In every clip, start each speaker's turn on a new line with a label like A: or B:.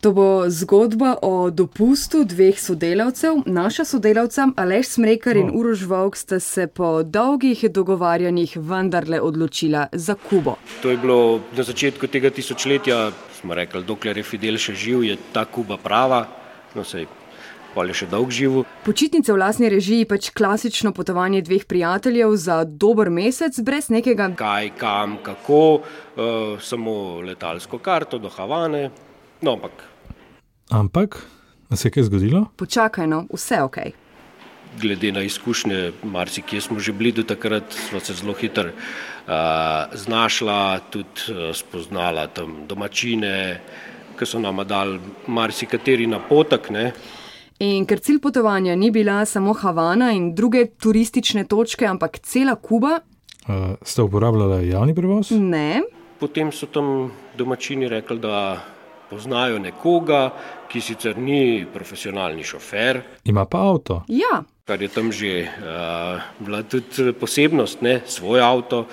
A: To bo zgodba o dopustu dveh sodelavcev. Naša sodelavca Aleš Smrekar in Uroš Vovk sta se po dolgih dogovarjanjih vendarle odločila za Kubo.
B: To je bilo na začetku tega tisočletja, smo rekli, dokler je Fidel še živ, je ta Kuba prava. No, sej, pol je še dolg živ.
A: Počitnice v lasni režiji pač klasično potovanje dveh prijateljev za dober mesec, brez nekega
B: Kaj, kam, kako, uh, samo letalsko karto do Havane. No, ampak
C: Ampak, se je kaj zgodilo?
A: počakaj, no, vse ok.
B: glede na izkušnje, marsikje smo že bili do takrat, smo se zelo hitro uh, znašla, tudi uh, spoznala tam domačine, ki so nama dali marsikateri napotek. Ne.
A: In ker cilj potovanja ni bila samo Havana in druge turistične točke, ampak cela Kuba,
C: Uh, ste uporabljali javni prevoz?
A: ne.
B: Potem so tam domačini rekli, da poznajo nekoga, ki sicer ni profesionalni šofer,
C: Ima pa avto.
A: Ja,
B: kar je tam že uh, bila tudi posebnost, ne, svoj avto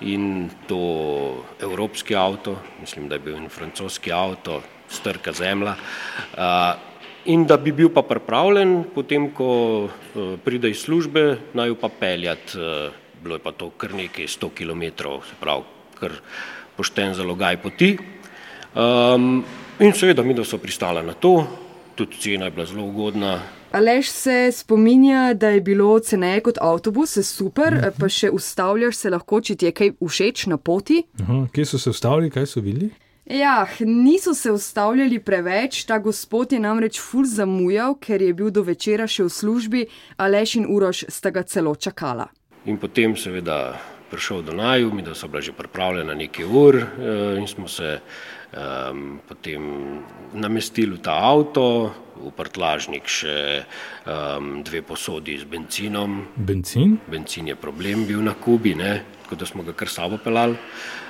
B: in to evropski avto, mislim, da je bil en francoski avto, strka zemlja. Uh, in da bi bil pa pripravljen, potem ko uh, pride iz službe, naj jo pa peljati, uh, bilo je pa to kar nekaj 100 km, se pravi, kar pošten zalogaj poti. Um, in seveda, mi da so pristala na to, tudi cena je bila zelo ugodna,
A: Aleš se spominja, da je bilo ceneje kot avtobus, super, pa še ustavljaš se lahko, če ti je kaj všeč na poti.
C: Aha, kje so se ustavili, kaj so videli?
A: Ja, niso se ustavljali preveč, ta gospod je namreč ful zamujal, ker je bil do večera še v službi, Aleš in Uroš sta ga celo čakala.
B: In potem, seveda, prišel do naju, mi da so bila že pripravljena nekaj ur eh, in smo se um, potem namestili v ta avto, v prtlažnik še um, dve posodi z benzinom.
C: Benzin?
B: Benzin je problem bil na Kubi, ne? tako da smo ga kar sabo pelali.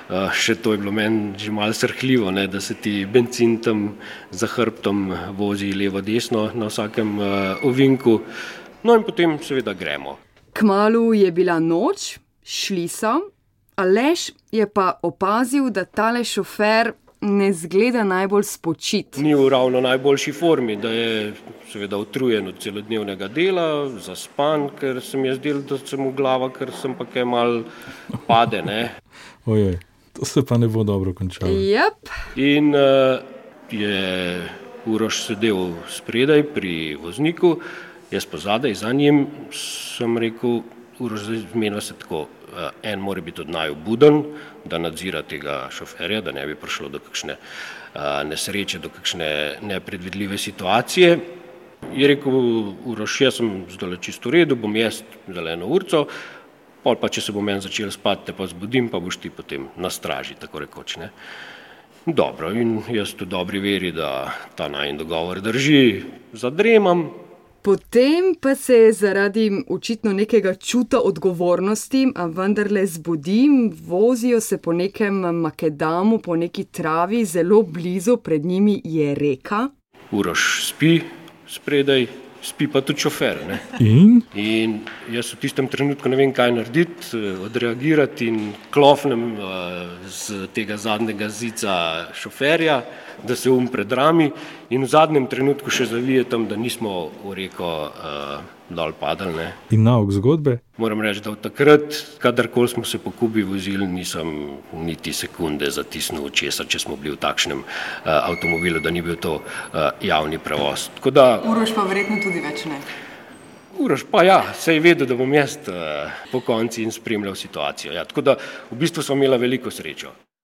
B: Uh, še to je bilo meni že malo srhljivo, ne? da se ti benzin tam za hrbtom vozi levo-desno na vsakem uh, ovinku. No in potem seveda gremo.
A: Kmalu je bila noč, šli so, Aleš je pa opazil, da tale šofer ne zgleda najbolj spočit.
B: ni v ravno najboljši formi, da je seveda utrujen od celodnevnega dela, zaspan, ker se mi je zdelo, da se mu glava, ker sem pa kaj mal pade. Ne.
C: Ojej, to se pa ne bo dobro končalo.
A: Jep,
B: In uh, je Uroš sedel spredaj pri vozniku, jaz pa zadaj za njim, sem rekel, Zdaj zmena se tako, uh, en mora biti od naju buden, da nadzira tega šoferja, da ne bi prišlo do kakšne uh, nesreče, do kakšne nepredvidljive situacije. Je rekel, Uroš, jaz sem zdaj čisto v redu, bom jaz zdaj eno urco, pol pa če se bo meni začel spati, te pa zbudim, pa boš ti potem na straži, tako rekoč. Ne. Dobro, in jaz v dobri veri, da ta najn dogovor drži, zadremam,
A: potem pa se je zaradi očitno nekega čuta odgovornosti, a vendarle zbudim, vozijo se po nekem makedamu, po neki travi, zelo blizu, pred njimi je reka.
B: Uroš spi spredaj, spi pa tudi šofer. Ne.
C: In?
B: In jaz v tistem trenutku ne vem, kaj narediti, eh, odreagirati in klofnem eh, z tega zadnjega zica šoferja, da se um predrami in v zadnjem trenutku še zavije tam, da nismo v reko uh, dol padali. Ne.
C: In nauk zgodbe?
B: Moram reči, da od takrat, kadarkoli smo se po Kubi vozili, nisem niti sekunde zatisnil česa, če smo bili v takšnem uh, avtomobilu, da ni bil to uh, javni prevoz. Tako da
A: Uroš pa verjetno tudi več ne.
B: Uroš, pa ja, se je vedel, da bom jaz uh, po konci in spremljal situacijo. Ja, tako da v bistvu smo imeli veliko srečo.